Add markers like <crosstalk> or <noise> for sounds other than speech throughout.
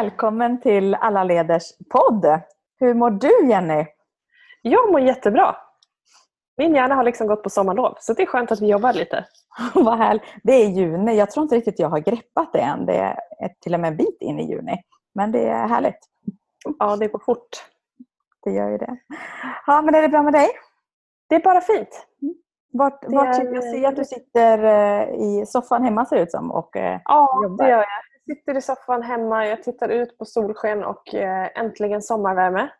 välkommen till Alla leders podd. Hur mår du Jenny? Jag mår jättebra. Min hjärna har liksom gått på sommarlov så det är skönt att vi jobbar lite. <laughs> Vad härligt. Det är juni. Jag tror inte riktigt jag har greppat det än. Det är till och med en bit in i juni. Men det är härligt. Ja, det går fort. Det gör ju det. Ja, men är det bra med dig? Det är bara fint. Vart, vart är... Jag ser att du sitter eh, i soffan hemma ser det ut som och eh, ja, jobbar. det gör jag. Jag sitter i soffan hemma, jag tittar ut på solsken och eh, äntligen sommarvärme.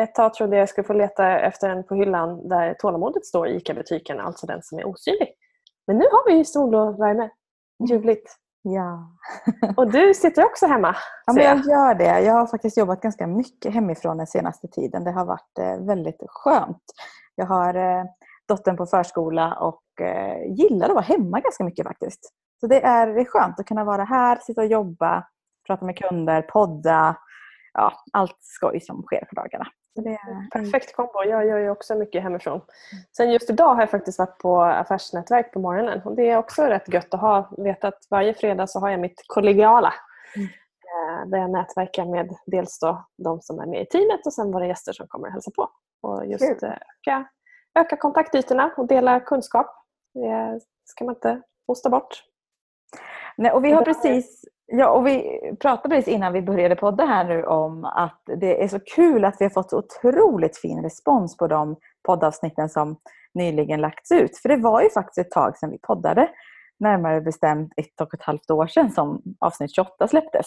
Ett tag trodde jag skulle få leta efter en på hyllan där tålamodet står i ICA-butiken, alltså den som är osynlig. Men nu har vi sol och värme. Ljuvligt. Ja. <laughs> och du sitter också hemma? Ja, men jag gör det. Jag har faktiskt jobbat ganska mycket hemifrån den senaste tiden. Det har varit väldigt skönt. Jag har dottern på förskola och eh, gillar att vara hemma ganska mycket faktiskt. Så det är, det är skönt att kunna vara här, sitta och jobba, prata med kunder, podda. Ja, allt skoj som sker på dagarna. det är... Perfekt kombo. Jag gör ju också mycket hemifrån. Sen just idag har jag faktiskt varit på affärsnätverk på morgonen. Och det är också rätt gött att ha. Veta att varje fredag så har jag mitt kollegiala. Mm. Eh, där jag nätverkar med dels då de som är med i teamet och sen våra gäster som kommer och hälsar på. Och just öka öka kontaktytorna och dela kunskap. Det ska man inte hosta bort. Nej, och vi har precis Ja, och vi pratade precis innan vi började podda här nu om att det är så kul att vi har fått så otroligt fin respons på de poddavsnitten som nyligen lagts ut. För det var ju faktiskt ett tag sedan vi poddade. Närmare bestämt ett och ett halvt år sedan som avsnitt 28 släpptes.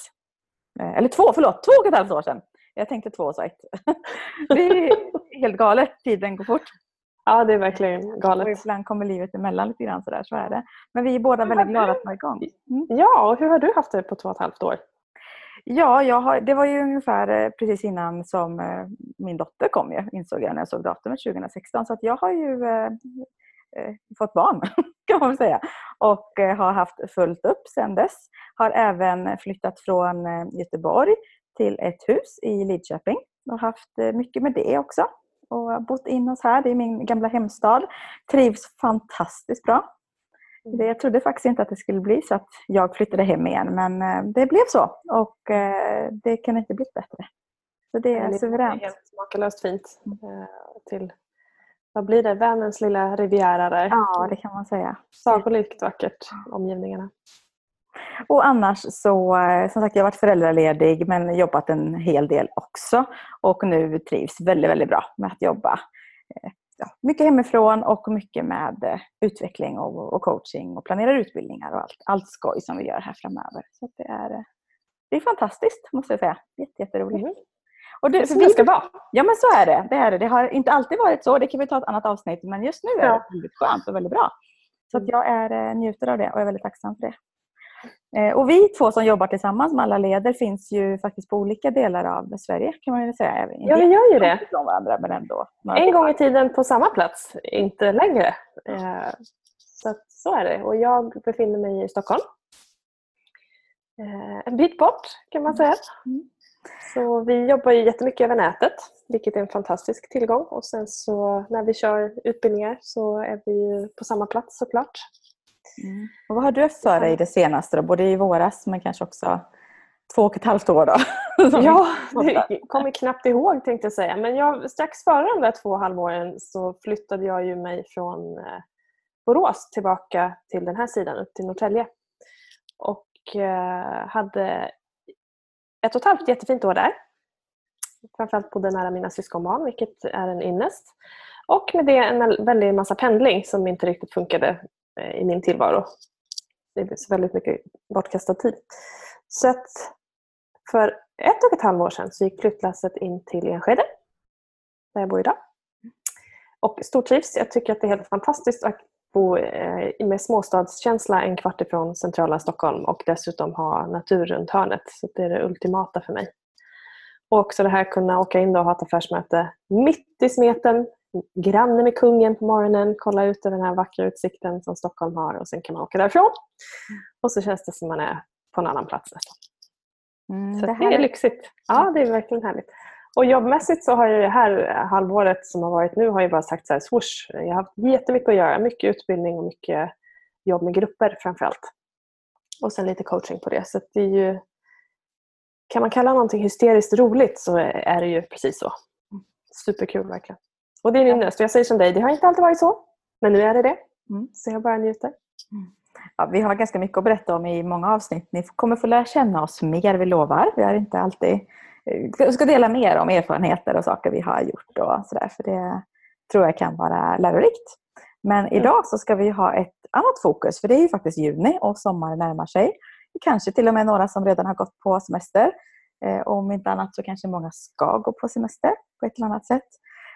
Eh, eller två, förlåt, två och ett halvt år sedan. Jag tänkte två och så ett. <laughs> Det är helt galet, tiden går fort. Ja, det är verkligen galet. Och ibland kommer livet emellan lite grann sådär, så är det. Men vi är båda väldigt glada att vara igång. Mm. Ja, och hur har du haft det på två och ett halvt år? Ja, jag har, det var ju ungefär eh, precis innan som eh, min dotter kom, ju, insåg jag när jag såg datumet 2016. Så att jag har ju eh, eh, fått barn, <laughs> kan man säga. Och eh, har haft fullt upp sedan dess. Har även flyttat från Göteborg till ett hus i Lidköping och haft mycket med det också och bott in oss här. Det är min gamla hemstad. Trivs fantastiskt bra. Mm. Jag trodde faktiskt inte att det skulle bli så att jag flyttade hem igen men eh, det blev så och eh, det kan inte bli bättre. Så det är suveränt. Det är helt makalöst fint. Eh, till, vad blir det? Vänens lilla riviera där. Ja, det kan man säga. Sagolikt vackert, omgivningarna. Och annars så, eh, som sagt, jag har varit föräldraledig men jobbat en hel del också. Och nu trivs väldigt, väldigt bra med att jobba. Eh, mycket hemifrån och mycket med eh, utveckling och, coaching och planerar utbildningar och allt, allt skoj som vi gör här framöver. Så det, är, det är fantastiskt måste jag säga. Jätte, jätteroligt. Mm. Och det, för vi ska vara. Ja men så är det. Det, är det. det har inte alltid varit så. Det kan vi ta ett annat avsnitt. Men just nu är det väldigt skönt och väldigt bra. Så mm. jag är, njuter av det och är väldigt tacksam för det. Eh, och vi två som jobbar tillsammans med alla leder finns ju faktiskt på olika delar av Sverige kan man ju säga. Ja, vi gör ju det. Från varandra, men ändå. En gång i tiden på samma plats, inte längre. Eh, så, så är det. Och jag befinner mig i Stockholm. Eh, en bit bort kan man säga. Mm. Så vi jobbar ju jättemycket över nätet, vilket är en fantastisk tillgång. Och sen så när vi kör utbildningar så är vi på samma plats såklart. Mm. Och vad har du för dig det senaste då? Både i våras men kanske också två och ett halvt år då? <laughs> ja, det kommer knappt ihåg tänkte jag säga. Men jag, strax före de där två halvåren så flyttade jag ju mig från eh, Borås tillbaka till den här sidan, upp till Norrtälje. Och eh, hade ett och ett halvt jättefint år där. Framförallt bodde nära mina syskonbarn, vilket är en ynnest. Och med det en väldig massa pendling som inte riktigt funkade Eh, i min tillvaro. Det är väldigt mycket bortkastad tid. Så att för ett och ett halvt år sedan så gick flyttlasset in till Enskede, där jag bor idag. Och stortrivs. Jag tycker att det är helt fantastiskt att bo eh, med småstadskänsla en kvart ifrån centrala Stockholm och dessutom ha natur runt hörnet. Så det är det ultimata för mig. Och också det här att kunna åka in och ha ett affärsmöte mitt i smeten granne med kungen på morgonen, kolla ut över den här vackra utsikten som Stockholm har och sen kan man åka därifrån. Och så känns det som man är på en annan plats nästan. Mm, så det, det är lyxigt. Ja, det är verkligen härligt. Och jobbmässigt så har jag det här halvåret som har varit nu har jag bara sagt så här swoosh. Jag har haft jättemycket att göra. Mycket utbildning och mycket jobb med grupper framförallt. Och sen lite coaching på det. Så det är ju kan man kalla någonting hysteriskt roligt så är det ju precis så. Superkul verkligen. Och det är din röst. Jag säger som dig, det har inte alltid varit så. Men nu är det det. Mm. Så jag bara njuter. Mm. Ja, vi har ganska mycket att berätta om i många avsnitt. Ni kommer få lära känna oss mer, vi lovar. Vi har inte alltid... Vi ska dela mer om erfarenheter och saker vi har gjort och sådär. För det tror jag kan vara lärorikt. Men mm. idag så ska vi ha ett annat fokus. För det är ju faktiskt juni och sommaren närmar sig. Kanske till och med några som redan har gått på semester. Eh, om inte annat så kanske många ska gå på semester på ett eller annat sätt.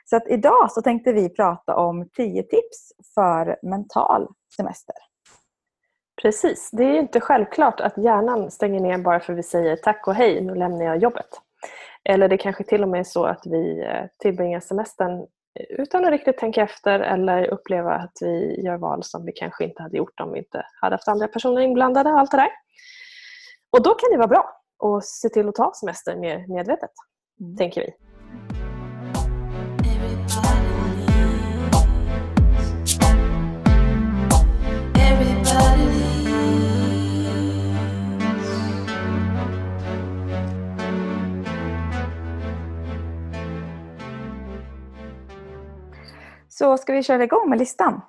Så att idag så tänkte vi prata om 10 tips för mental semester. Precis. Det är inte självklart att hjärnan stänger ner bara för att vi säger tack och hej, nu lämnar jag jobbet. Eller det kanske till och med är så att vi eh, tillbringar semestern utan att riktigt tänka efter eller uppleva att vi gör val som vi kanske inte hade gjort om vi inte hade haft andra personer inblandade och allt det där. Och då kan det vara bra att se till att ta semester mer medvetet, mm. tänker vi. Så ska vi köra igång med listan?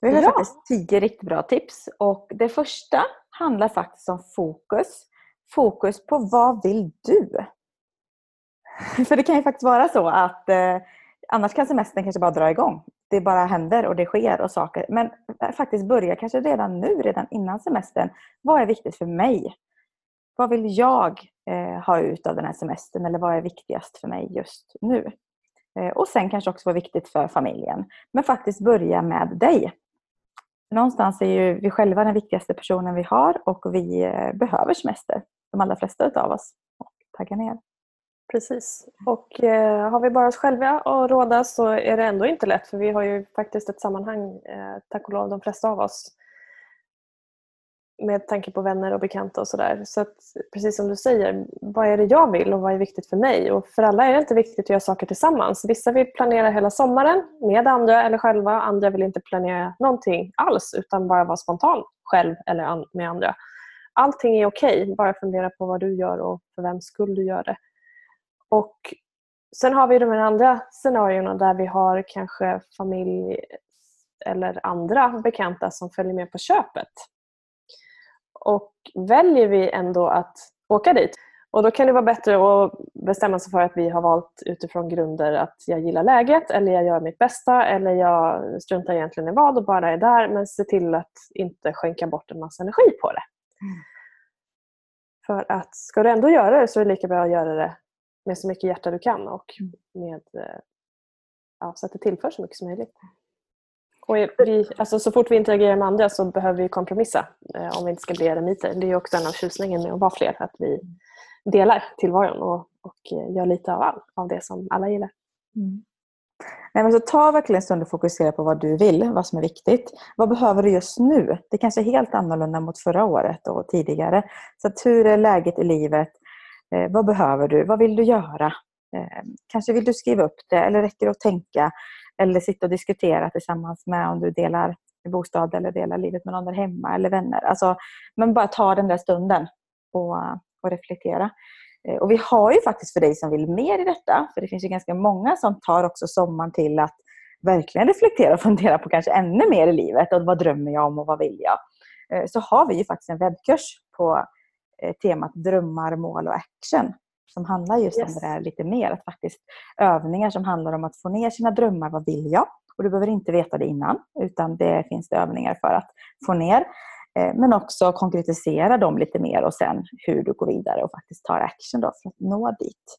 Vi har ja. faktiskt tio riktigt bra tips. Och det första handlar faktiskt om fokus. Fokus på vad vill du? <laughs> För det kan ju faktiskt vara så att eh, annars kan semestern kanske bara dra igång. Det bara händer och det sker och saker. Men faktiskt börja kanske redan nu, redan innan semestern. Vad är viktigt för mig? Vad vill jag eh, ha ut av den här semestern? Eller vad är viktigast för mig just nu? Eh, och sen kanske också vara viktigt för familjen. Men faktiskt börja med dig. Någonstans är ju vi själva den viktigaste personen vi har och vi eh, behöver semester. De allra flesta av oss. Och tagga ner. Precis. Och eh, har vi bara oss själva att råda så är det ändå inte lätt för vi har ju faktiskt ett sammanhang, eh, tack och lov de flesta av oss, med tanke på vänner och bekanta och sådär. Så att, precis som du säger, vad är det jag vill och vad är viktigt för mig? Och för alla är det inte viktigt att göra saker tillsammans. Vissa vill planera hela sommaren med andra eller själva. Andra vill inte planera någonting alls utan bara vara spontan själv eller med andra. Allting är okej, okay. bara fundera på vad du gör och för vem skull du gör det. Och Sen har vi de här andra scenarierna där vi har kanske familj eller andra bekanta som följer med på köpet. Och väljer vi ändå att åka dit och då kan det vara bättre att bestämma sig för att vi har valt utifrån grunder att jag gillar läget eller jag gör mitt bästa eller jag struntar egentligen i vad och bara är där men se till att inte skänka bort en massa energi på det. Mm. För att ska du ändå göra det så är det lika bra att göra det med så mycket hjärta du kan och mm. med, eh, ja, så att det tillför så mycket som möjligt. Och vi, alltså så fort vi interagerar med andra så behöver vi kompromissa eh, om vi inte ska bli eremiter. Det är också en av tjusningen med att vara fler, att vi delar tillvaron och, och eh, gör lite av, all, av det som alla gillar. Mm. Nej, men så ta verkligen en stund och fokusera på vad du vill, vad som är viktigt. Vad behöver du just nu? Det kanske är helt annorlunda mot förra året och tidigare. Så hur är läget i livet? Eh, vad behöver du? Vad vill du göra? Eh, kanske vill du skriva upp det eller räcker det att tänka? Eller sitta och diskutera tillsammans med om du delar bostad eller delar livet med någon där hemma eller vänner. Alltså, men bara ta den där stunden och, och reflektera. Eh, och vi har ju faktiskt för dig som vill mer i detta, för det finns ju ganska många som tar också sommaren till att verkligen reflektera och fundera på kanske ännu mer i livet. Och vad drömmer jag om och vad vill jag? Eh, så har vi ju faktiskt en webbkurs på eh, temat drömmar, mål och action som handlar just yes. om det där lite mer. Att faktiskt övningar som handlar om att få ner sina drömmar. Vad vill jag? Och du behöver inte veta det innan utan det finns det övningar för att få ner. Eh, men också konkretisera dem lite mer och sen hur du går vidare och faktiskt tar action då för att nå dit.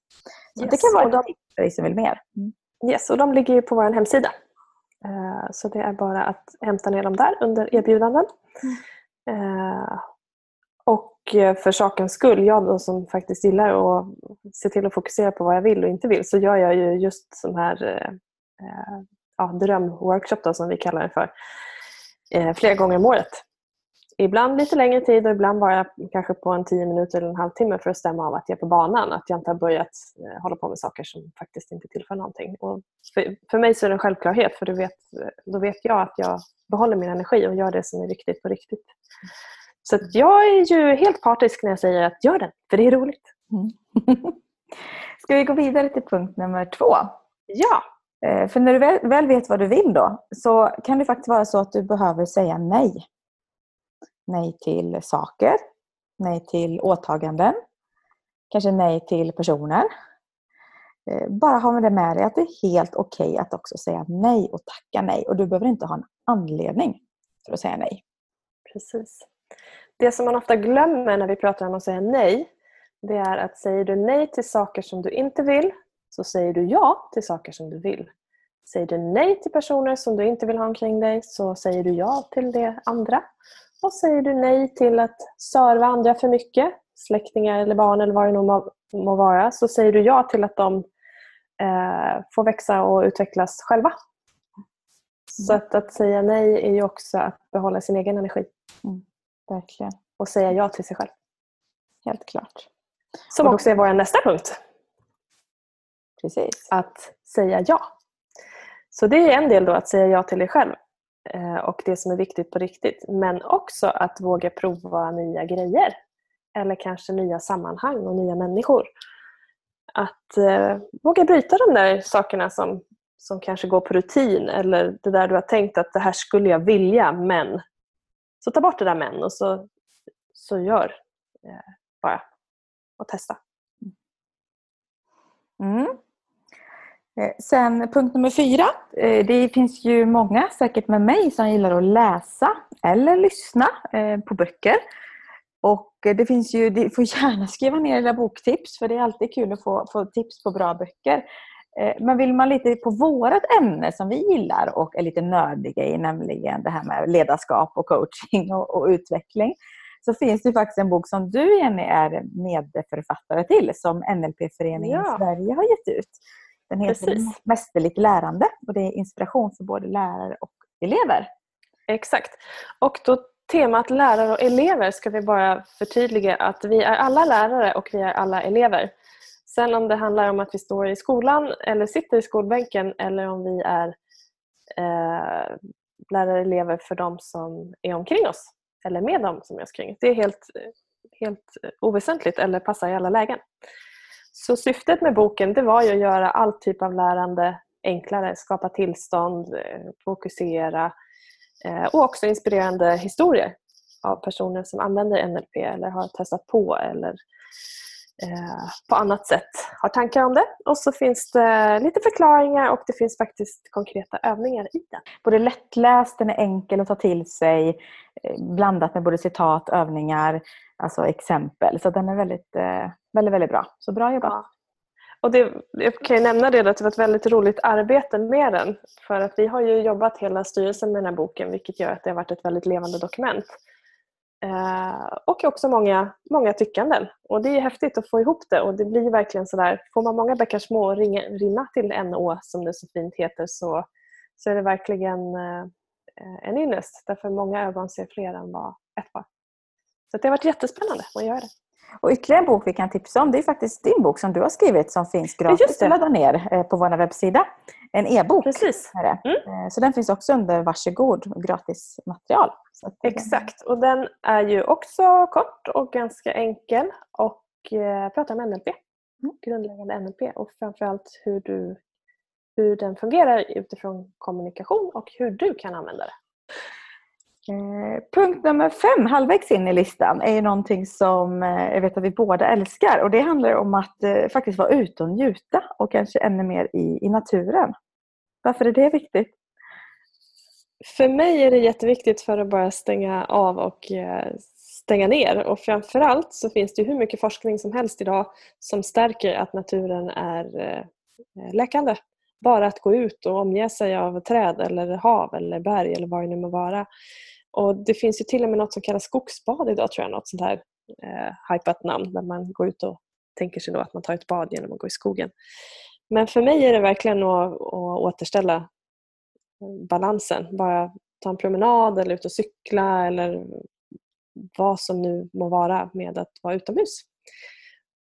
Så yes. Det kan vara ett tips för dig som vill mer. Mm. Yes, och de ligger ju på vår hemsida. Eh, så det är bara att hämta ner dem där under erbjudanden. Mm. Och eh, för sakens skull, jag då som faktiskt gillar att se till att fokusera på vad jag vill och inte vill, så gör jag ju just sån här eh, eh ja, drömworkshop då, som vi kallar det för, eh, flera gånger om året. Ibland lite längre tid och ibland bara kanske på en tio minuter eller en halvtimme för att stämma av att jag är på banan. Att jag inte har börjat eh, hålla på med saker som faktiskt inte tillför någonting. Och för, för mig så är det en självklarhet för då vet, då vet jag att jag behåller min energi och gör det som är viktigt på riktigt. Så jag är ju helt partisk när jag säger att gör den, för det är roligt. Mm. <laughs> Ska vi gå vidare till punkt nummer två? Ja. Eh, för när du väl, vet vad du vill då så kan det faktiskt vara så att du behöver säga nej. Nej till saker, nej till åtaganden, kanske nej till personer. Eh, bara ha med det med dig att det är helt okej okay att också säga nej och tacka nej. Och du behöver inte ha en anledning för att säga nej. Precis. Det som man ofta glömmer när vi pratar om att säga nej, det är att säger du nej till saker som du inte vill, så säger du ja till saker som du vill. Säger du nej till personer som du inte vill ha omkring dig, så säger du ja till det andra. Och säger du nej till att serva andra för mycket, släktingar eller barn eller vad det nu må, vara, så säger du ja till att de eh, får växa och utvecklas själva. Mm. Så att, att säga nej är ju också att behålla sin egen energi. Mm. Verkligen. Och säga ja till sig själv. Helt klart. Som då... också är vår nästa punkt. Precis. Att säga ja. Så det är en del då att säga ja till dig själv eh, och det som är viktigt på riktigt. Men också att våga prova nya grejer. Eller kanske nya sammanhang och nya människor. Att eh, våga bryta de där sakerna som, som kanske går på rutin eller det där du har tänkt att det här skulle jag vilja men. Så ta bort det där men och så, så gör eh, bara och testa. Mm. mm. Eh, sen punkt nummer fyra. Eh, det finns ju många, säkert med mig, som gillar att läsa eller lyssna eh, på böcker. Och det finns ju, du får gärna skriva ner era boktips för det är alltid kul att få, få tips på bra böcker. Men vill man lite på vårt ämne som vi gillar och är lite nördiga i, nämligen det här med ledarskap och coaching och, och utveckling, så finns det faktiskt en bok som du Jenny är medförfattare till som NLP-föreningen ja. Sverige har gett ut. Den heter Precis. Mästerligt lärande och det är inspiration för både lärare och elever. Exakt. Och då temat lärare och elever ska vi bara förtydliga att vi är alla lärare och vi är alla elever. Sen om det handlar om att vi står i skolan eller sitter i skolbänken eller om vi är eh, lärare elever för de som är omkring oss eller med dem som är omkring oss. Det är helt, helt oväsentligt eller passar i alla lägen. Så syftet med boken det var ju att göra all typ av lärande enklare, skapa tillstånd, eh, fokusera eh, och också inspirerande historier av personer som använder NLP eller har testat på eller på annat sätt har tankar om det. Och så finns det lite förklaringar och det finns faktiskt konkreta övningar i den. Både lättläst, den är enkel att ta till sig, blandat med både citat, övningar, alltså exempel. Så den är väldigt, väldigt, väldigt bra. Så bra jobbat! Ja. Och det, jag kan ju nämna det att det var ett väldigt roligt arbete med den. För att vi har ju jobbat hela styrelsen med den här boken vilket gör att det har varit ett väldigt levande dokument. Eh, och också många, många tyckanden. Och det är häftigt att få ihop det och det blir verkligen sådär, får man många bäckar små att rinna till en å som det så fint heter så, så är det verkligen eh, en ynnest. Därför många ögon ser fler än vad ett par. Så det har varit jättespännande att göra det. Och ytterligare en bok vi kan tipsa om det är faktiskt din bok som du har skrivit som finns gratis att ladda ner eh, på vår webbsida. En e-bok. Precis. Mm. Eh, så den finns också under varsågod gratis material. Exakt och den är ju också kort och ganska enkel och eh, pratar om NLP. Mm. Grundläggande NLP och framförallt hur, du, hur den fungerar utifrån kommunikation och hur du kan använda det. Eh, punkt nummer fem, halvvägs in i listan, är någonting som eh, jag vet att vi båda älskar. Och Det handlar om att eh, faktiskt vara ute och njuta och kanske ännu mer i, i naturen. Varför är det viktigt? För mig är det jätteviktigt för att bara stänga av och eh, stänga ner. Och framförallt så finns det hur mycket forskning som helst idag som stärker att naturen är eh, läkande. Bara att gå ut och omge sig av träd eller hav eller berg eller vad det nu må vara och Det finns ju till och med något som kallas skogsbad idag, tror jag. Något sånt här eh, hypat namn där man går ut och tänker sig då att man tar ett bad genom att gå i skogen. Men för mig är det verkligen att, att återställa eh, balansen. Bara ta en promenad eller ut och cykla eller vad som nu må vara med att vara utomhus.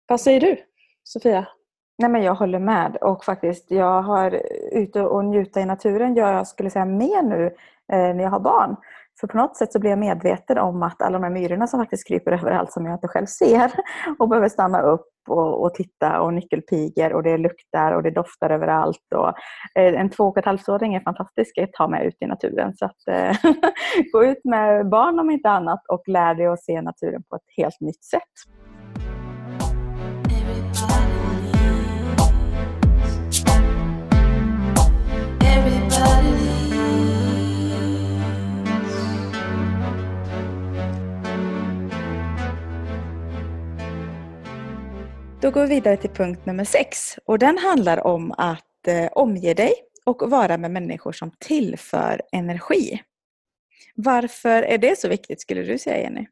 Vad säger du, Sofia? Nej, men jag håller med. Och faktiskt, jag har ute och njuta i naturen gör jag skulle säga mer nu eh, när jag har barn. För på något sätt så blir jag medveten om att alla de här myrorna som faktiskt kryper överallt som jag inte själv ser <laughs> och behöver stanna upp och, och titta och nyckelpigor och det luktar och det doftar överallt. Och, eh, en två och ett halvt-åring är fantastisk att ta med ut i naturen. Så att, eh, <laughs> gå ut med barn om inte annat och lär dig att se naturen på ett helt nytt sätt. Då går vi vidare till punkt nummer sex och den handlar om att eh, omge dig och vara med människor som tillför energi. Varför är det så viktigt skulle du säga Jenny?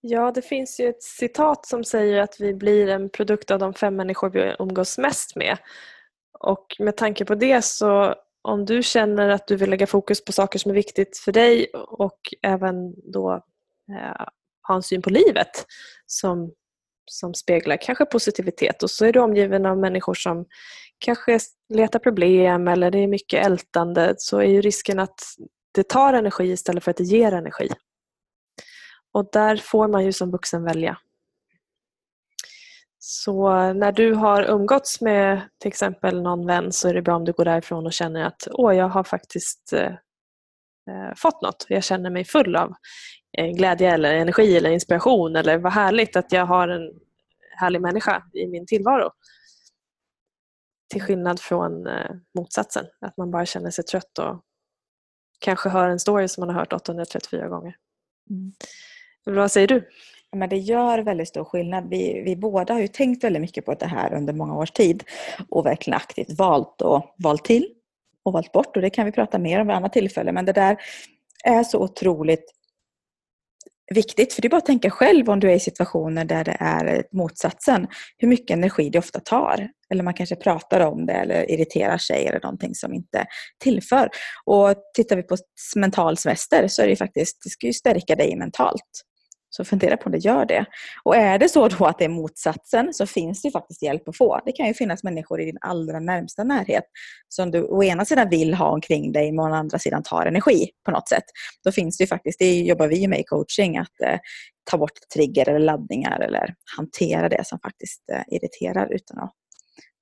Ja, det finns ju ett citat som säger att vi blir en produkt av de fem människor vi umgås mest med. Och med tanke på det så om du känner att du vill lägga fokus på saker som är viktigt för dig och även då eh, ha en syn på livet som som speglar kanske positivitet och så är du omgiven av människor som kanske letar problem eller det är mycket ältande så är ju risken att det tar energi istället för att det ger energi. Och där får man ju som vuxen välja. Så när du har umgåtts med till exempel någon vän så är det bra om du går därifrån och känner att åh, jag har faktiskt eh, eh fått något. Jag känner mig full av glädje eller energi eller inspiration eller vad härligt att jag har en härlig människa i min tillvaro. Till skillnad från eh, motsatsen, att man bara känner sig trött och kanske hör en story som man har hört 834 gånger. Mm. Vad säger du? Men det gör väldigt stor skillnad. Vi, vi båda har ju tänkt väldigt mycket på det här under många års tid och verkligen aktivt valt och valt till och valt bort och det kan vi prata mer om vid annat tillfälle. Men det där är så otroligt viktigt. För det är bara att tänka själv om du är i situationer där det är motsatsen. Hur mycket energi det ofta tar. Eller man kanske pratar om det eller irriterar sig eller någonting som inte tillför. Och tittar vi på mental semester så är det faktiskt, det ska ju stärka dig mentalt. Så fundera på om det gör det. Och är det så då att det är motsatsen så finns det faktiskt hjälp att få. Det kan ju finnas människor i din allra närmsta närhet som du å ena sidan vill ha omkring dig men å andra sidan tar energi på något sätt. Då finns det ju faktiskt, det jobbar vi med i coaching, att eh, ta bort trigger eller laddningar eller hantera det som faktiskt eh, irriterar utan att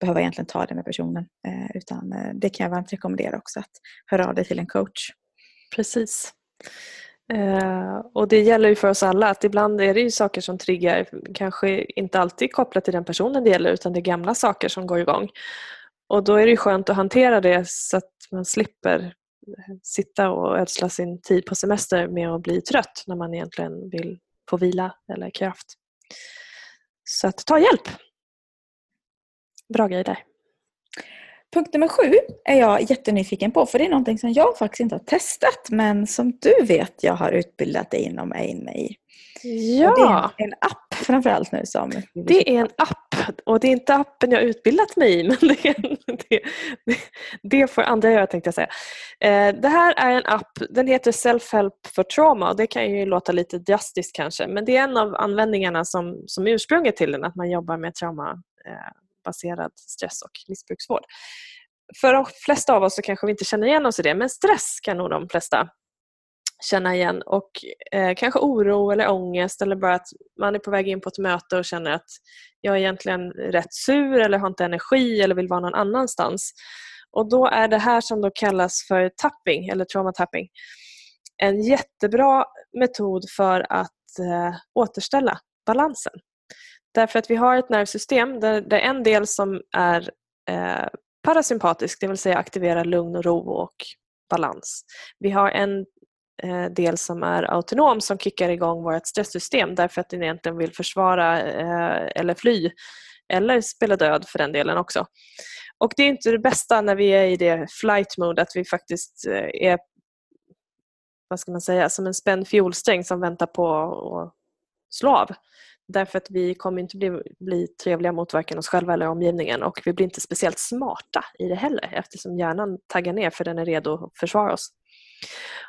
behöva egentligen ta det med personen. Eh, utan eh, det kan jag varmt rekommendera också, att höra av dig till en coach. Precis. Eh, och det gäller ju för oss alla att ibland är det ju saker som triggar, kanske inte alltid kopplat till den personen det gäller utan det är gamla saker som går igång. Och då är det skönt att hantera det så att man slipper sitta och ödsla sin tid på semester med att bli trött när man egentligen vill få vila eller kraft. Så att ta hjälp! Bra grej där. Punkt nummer sju är jag jättenyfiken på för det är någonting som jag faktiskt inte har testat men som du vet jag har utbildat dig inom är inne i. Ja! det är en app framförallt nu som... Det är en app och det är inte appen jag utbildat mig i <laughs> men det, det, det får andra göra tänkte jag säga. Eh, det här är en app, den heter Self-Help for Trauma och det kan ju låta lite drastiskt kanske men det är en av användningarna som, som ursprunget till den, att man jobbar med trauma evidensbaserad baserad stress och missbruksvård. För de flesta av oss så kanske vi inte känner igen oss i det men stress kan nog de flesta känna igen och eh, kanske oro eller ångest eller bara att man är på väg in på ett möte och känner att jag är egentligen rätt sur eller har inte energi eller vill vara någon annanstans. Och då är det här som då kallas för tapping eller trauma tapping en jättebra metod för att eh, återställa balansen. Därför att vi har ett nervsystem där där en del som är eh, parasympatisk, det vill säga aktiverar lugn och ro och balans. Vi har en eh, del som är autonom som kickar igång vårt stresssystem därför att den egentligen vill försvara eh, eller fly eller spela död för den delen också. Och det är inte det bästa när vi är i det flight mode att vi faktiskt eh, är vad ska man säga, som en spänd fiolsträng som väntar på att slå av. Därför att vi kommer inte bli, bli trevliga mot varken oss själva eller omgivningen och vi blir inte speciellt smarta i det heller eftersom hjärnan taggar ner för den är redo att försvara oss.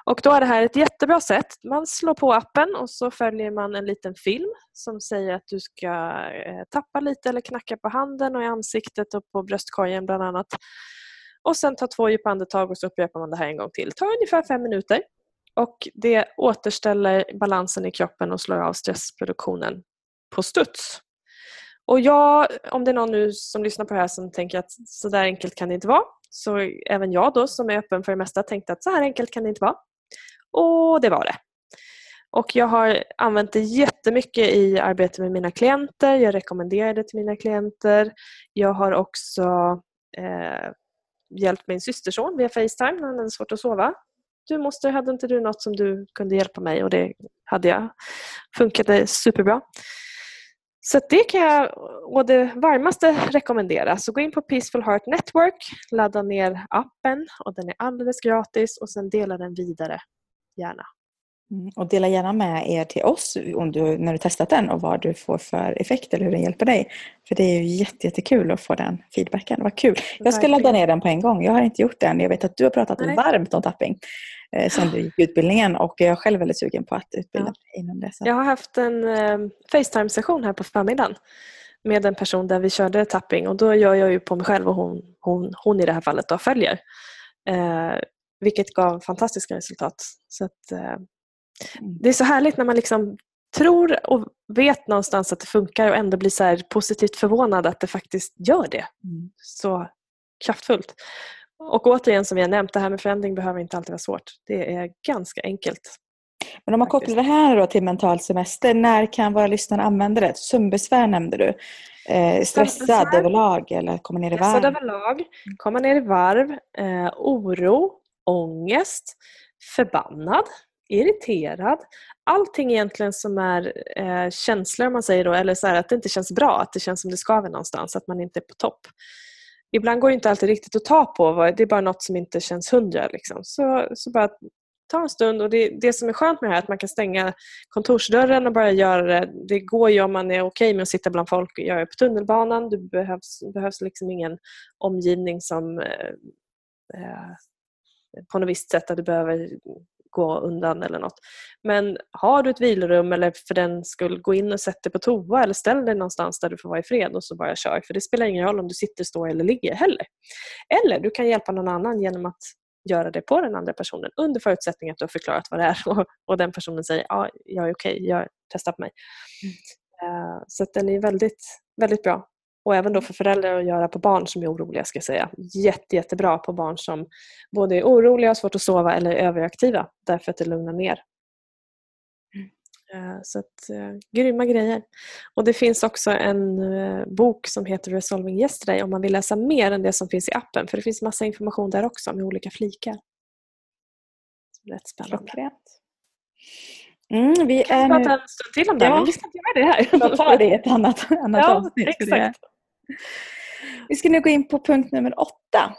Och då är det här ett jättebra sätt. Man slår på appen och så följer man en liten film som säger att du ska eh, tappa lite eller knacka på handen och i ansiktet och på bröstkorgen bland annat. Och sen ta två djupa andetag och så upprepar man det här en gång till. Det tar ungefär fem minuter och det återställer balansen i kroppen och slår av stressproduktionen på studs. Och jag, om det är någon nu som lyssnar på det här som tänker att så där enkelt kan det inte vara. Så även jag då som är öppen för det mesta tänkte att så här enkelt kan det inte vara. Och det var det. Och jag har använt det jättemycket i arbetet med mina klienter. Jag rekommenderar det till mina klienter. Jag har också eh, hjälpt min systerson via Facetime när han hade svårt att sova. Du moster, hade inte du något som du kunde hjälpa mig? Och det hade jag. Funkade superbra. Så det kan jag å det varmaste rekommendera. Så gå in på Peaceful Heart Network, ladda ner appen och den är alldeles gratis och sen dela den vidare, gärna. Mm, och dela gärna med er till oss om du, när du testat den och vad du får för effekt eller hur den hjälper dig. För det är ju jättekul att få den feedbacken. Vad kul! Jag ska ladda ner den på en gång. Jag har inte gjort det än. Jag vet att du har pratat Nej. varmt om tapping eh, sen du gick utbildningen och jag är själv väldigt sugen på att utbilda mig ja. inom det. Så. Jag har haft en eh, Facetime-session här på förmiddagen med en person där vi körde tapping och då gör jag ju på mig själv och hon, hon, hon i det här fallet då följer. Eh, vilket gav fantastiska resultat. Så att, eh. Det är så härligt när man liksom tror och vet någonstans att det funkar och ändå blir så positivt förvånad att det faktiskt gör det. Mm. Så kraftfullt. Och återigen som vi har nämnt, det här med förändring behöver inte alltid vara svårt. Det är ganska enkelt. Men om man kopplar det här då till mental semester, när kan våra lyssnare använda det? Sömnbesvär nämnde du. Eh, stressad överlag eller komma ner i varv? Stressad överlag, komma ner i varv, eh, oro, ångest, förbannad, irriterad. Allting egentligen som är eh, känslor, man säger då, eller så här, att det inte känns bra, att det känns som det skaver någonstans, att man inte är på topp. Ibland går det inte alltid riktigt att ta på, det är bara något som inte känns hundra. Liksom. Så, så bara ta en stund och det, det som är skönt med det här är att man kan stänga kontorsdörren och bara göra det. Det går ju om man är okej okay med att sitta bland folk och göra det på tunnelbanan. Det behövs, behövs liksom ingen omgivning som eh, eh på något visst sätt att du behöver gå undan eller något. Men har du ett vilorum eller för den skull gå in och sätt dig på toa eller ställ dig någonstans där du får vara i fred och så bara kör. För det spelar ingen roll om du sitter, står eller ligger heller. Eller du kan hjälpa någon annan genom att göra det på den andra personen under förutsättning att du har förklarat vad det är och, och den personen säger ja, jag är okej, okay, jag testar på mig. Mm. Uh, så den är väldigt, väldigt bra. Och även då för föräldrar att göra på barn som är oroliga ska jag säga. Jätte, jättebra på barn som både är oroliga, har svårt att sova eller är överaktiva därför att det lugnar ner. Mm. Så att, uh, grymma grejer. Och det finns också en uh, bok som heter Resolving Yesterday om man vill läsa mer än det som finns i appen. För det finns massa information där också med olika flikar. Rätt spännande. Klockrent. Mm, vi kan är prata en stund till om det, ja. men vi ska inte göra det här. Vi tar det i ett annat, annat ja, avsnitt. Exakt. Vi ska nu gå in på punkt nummer åtta.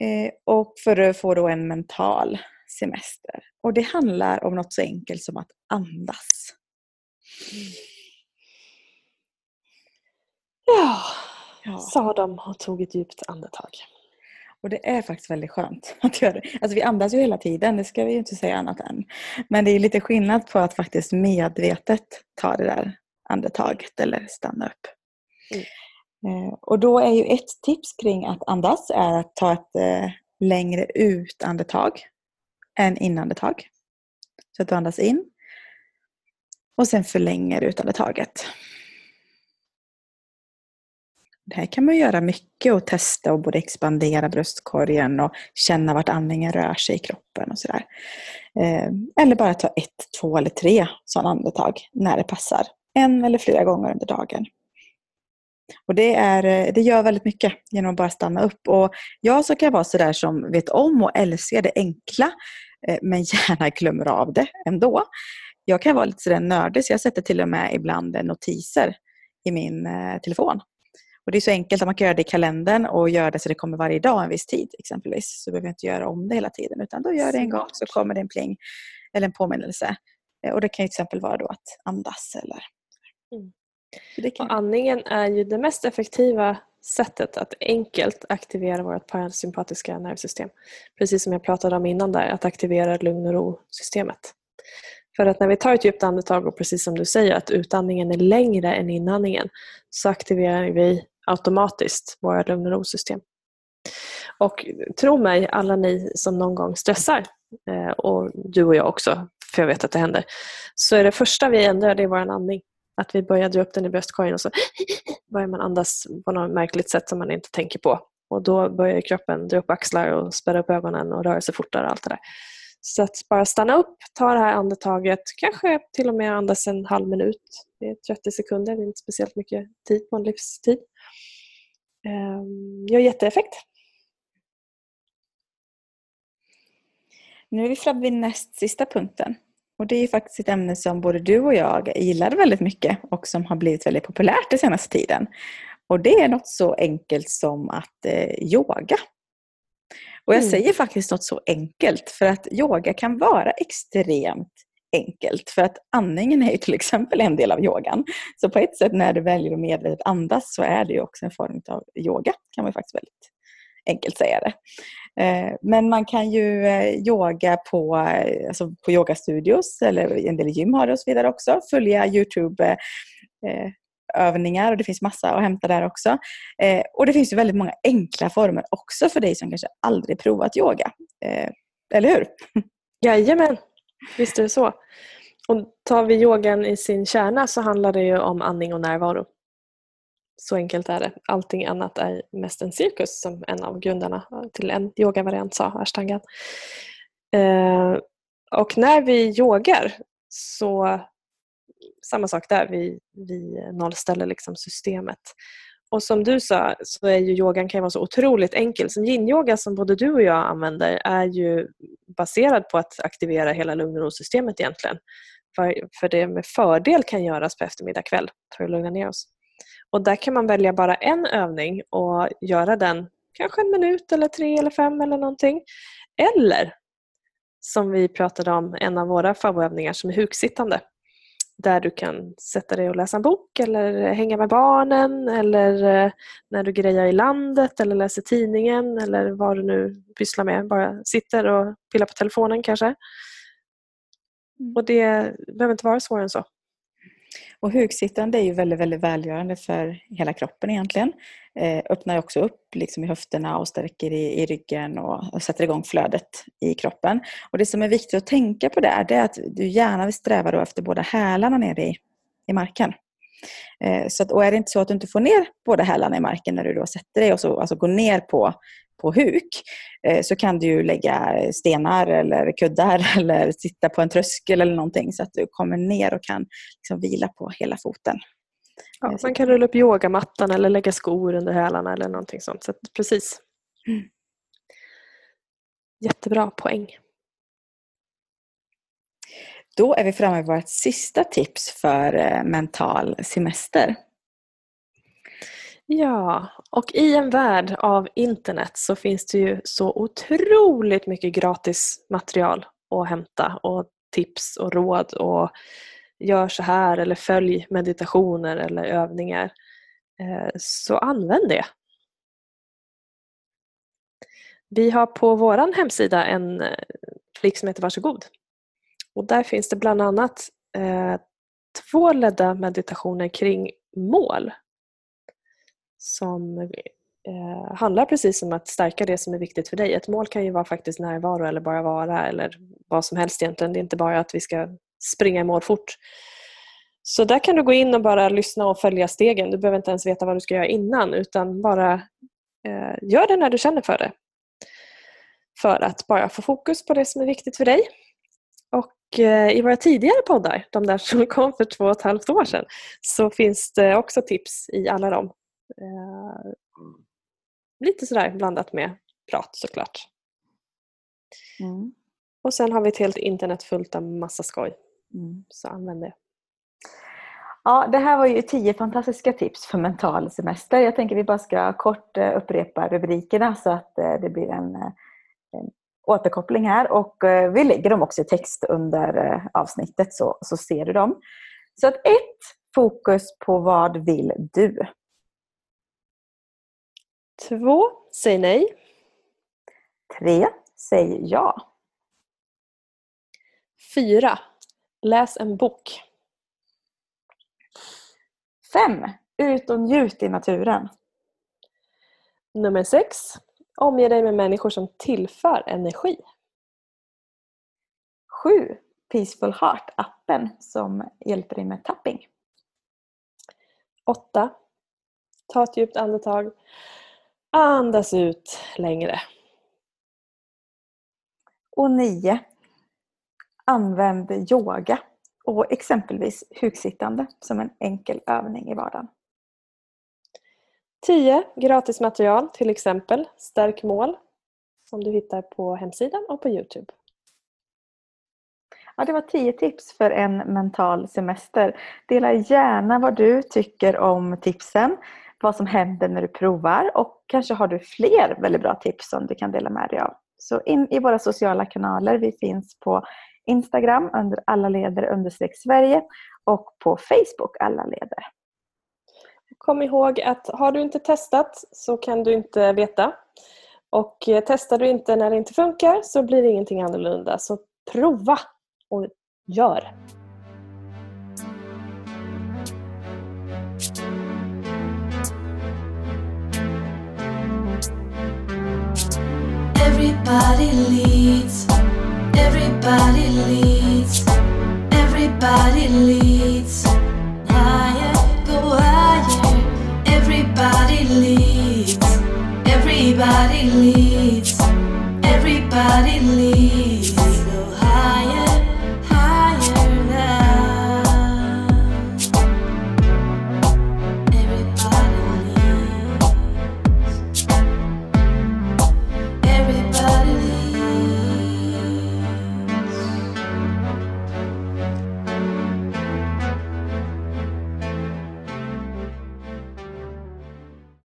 Eh, och för att få då en mental semester. Och det handlar om något så enkelt som att andas. Ja, ja. sa de och tog ett djupt andetag. Och det är faktiskt väldigt skönt <laughs> att göra det. Alltså vi andas ju hela tiden, det ska vi ju inte säga annat än. Men det är lite skillnad på att faktiskt medvetet ta det där andetaget eller stanna upp. Mm. Eh, och då är ju ett tips kring att andas är att ta ett eh, längre utandetag än inandetag. Så att du andas in och sen förlänger utandetaget. Det här kan man göra mycket och testa och både expandera bröstkorgen och känna vart andningen rör sig i kroppen och sådär. Eh, eller bara ta ett, två eller tre sådana andetag när det passar. En eller flera gånger under dagen. Och det, är, eh, det gör väldigt mycket genom att bara stanna upp. Och jag så kan vara sådär som vet om och älskar det enkla eh, men <laughs> gärna glömmer av det ändå. Jag kan vara lite sådär nördig så jag sätter till och med ibland notiser i min telefon. Och Det är så enkelt att man kan göra det i kalendern och göra det så det kommer varje dag en viss tid exempelvis. Så behöver jag inte göra om det hela tiden utan då gör det en gång så kommer det en pling eller en påminnelse. Och Det kan till exempel vara då att andas eller mm. Och andningen är ju det mest effektiva sättet att enkelt aktivera vårt parasympatiska nervsystem. Precis som jag pratade om innan där, att aktivera lugn och ro-systemet. För att när vi tar ett djupt andetag och precis som du säger att utandningen är längre än inandningen så aktiverar vi automatiskt våra lugn och ro-system. Och tro mig, alla ni som någon gång stressar, eh, och du och jag också, för jag vet att det händer, så är det första vi ändrar det är vår andning. Att vi börjar dra upp den i bröstkorgen och så <gasps> börjar man andas på något märkligt sätt som man inte tänker på. Och då börjar kroppen dra upp axlar och spärra upp ögonen och röra sig fortare och allt det där. Så att bara stanna upp, ta det här andetaget, kanske till och med andas en halv minut. Det är 30 sekunder, det är inte speciellt mycket tid på en livstid. Det gör jätteeffekt. Nu är vi framme vid näst sista punkten. Och det är faktiskt ett ämne som både du och jag gillar väldigt mycket och som har blivit väldigt populärt den senaste tiden. Och det är något så enkelt som att eh, yoga. Och jag mm. säger faktiskt något så enkelt för att yoga kan vara extremt enkelt. För att andningen är ju till exempel en del av yogan. Så på ett sätt när du väljer att medvetet andas så är det ju också en form av yoga. kan man faktiskt väldigt enkelt säga det. Eh, men man kan ju eh, yoga på, eh, alltså på yogastudios eller en del gym har det och så vidare också. Följa Youtube övningar och det finns massa att hämta där också. och det finns ju väldigt många enkla former också för dig som kanske aldrig provat yoga. eller hur? Jajamän, visst är det så. Och tar vi yogan i sin kärna så handlar det ju om andning och närvaro. Så enkelt är det. Allting annat är mest en cirkus som en av grundarna till en yogavariant sa, ashtangan. Eh, och när vi yogar så samma sak där, vi, vi nollställer liksom systemet. Och som du sa så är ju yogan kan vara så otroligt enkel. Så yin-yoga som både du och jag använder är ju baserad på att aktivera hela lugn och ro-systemet egentligen. För, för det med fördel kan göras på eftermiddag kväll för att lugna ner oss. Och där kan man välja bara en övning och göra den kanske en minut eller tre eller fem eller någonting. Eller som vi pratade om, en av våra favoritövningar som är huksittande. Där du kan sätta dig och läsa en bok eller hänga med barnen eller eh, när du grejar i landet eller läser tidningen eller vad du nu pysslar med. Bara sitter och pillar på telefonen kanske. Mm. Och det behöver inte vara svårare än så. Och huksittande är ju väldigt, väldigt välgörande för hela kroppen egentligen. Eh, öppnar också upp liksom i höfterna och stärker i, i ryggen och, och, sätter igång flödet i kroppen. Och det som är viktigt att tänka på där, det är att du gärna vill sträva då efter båda hälarna nere i, i marken. Eh, så att, och är det inte så att du inte får ner båda hälarna i marken när du då sätter dig och så, alltså går ner på på huk eh, så kan du lägga stenar eller kuddar <laughs> eller sitta på en tröskel eller någonting så att du kommer ner och kan liksom vila på hela foten. Ja, eh, man kan rulla upp yogamattan eller lägga skor under hälarna eller någonting sånt. Så precis. Mm. Jättebra poäng. Då är vi framme vid vårt sista tips för eh, mental semester. Ja, och i en värld av internet så finns det ju så otroligt mycket gratis material att hämta och tips och råd och gör så här eller följ meditationer eller övningar. Eh, så använd det. Vi har på vår hemsida en eh, flik som heter Varsågod. Och där finns det bland annat eh, två ledda meditationer kring mål som eh, handlar precis om att stärka det som är viktigt för dig. Ett mål kan ju vara faktiskt närvaro eller bara vara eller vad som helst egentligen. Det är inte bara att vi ska springa i mål fort. Så där kan du gå in och bara lyssna och följa stegen. Du behöver inte ens veta vad du ska göra innan utan bara eh, gör det när du känner för det. För att bara få fokus på det som är viktigt för dig. Och eh, i våra tidigare poddar, de där som <laughs> kom för två och ett halvt år sedan, så finns det också tips i alla dem Eh, lite sådär blandat med prat såklart. Mm. Och sen har vi ett helt internet fullt av massa skoj. Mm. Så använd det. Ja, det här var ju tio fantastiska tips för mental semester. Jag tänker vi bara ska kort eh, upprepa rubrikerna så att det blir en, en återkoppling här. Och vi lägger dem också i text under avsnittet så, så ser du dem. Så att ett, fokus på vad vill du? Två, säg nej. Tre, säg ja. Fyra, läs en bok. Fem, ut och njut i naturen. Nummer sex, omge dig med människor som tillför energi. 7. Peaceful Heart-appen som hjälper dig med tapping. 8. Ta ett djupt andetag. Andas ut längre. Och 9. Använd yoga och exempelvis huksittande som en enkel övning i vardagen. 10. Gratismaterial, till exempel Stärk mål som du hittar på hemsidan och på Youtube. Ja, det var 10 tips för en mental semester. Dela gärna vad du tycker om tipsen, vad som händer när du provar och kanske har du fler väldigt bra tips som du kan dela med dig av. Så in i våra sociala kanaler. Vi finns på Instagram under alla ledare understreck Sverige och på Facebook alla ledare. Kom ihåg att har du inte testat så kan du inte veta. Och eh, testar du inte när det inte funkar så blir det ingenting annorlunda. Så prova och gör! Everybody leads Everybody leads Everybody leads Everybody leads. Everybody leads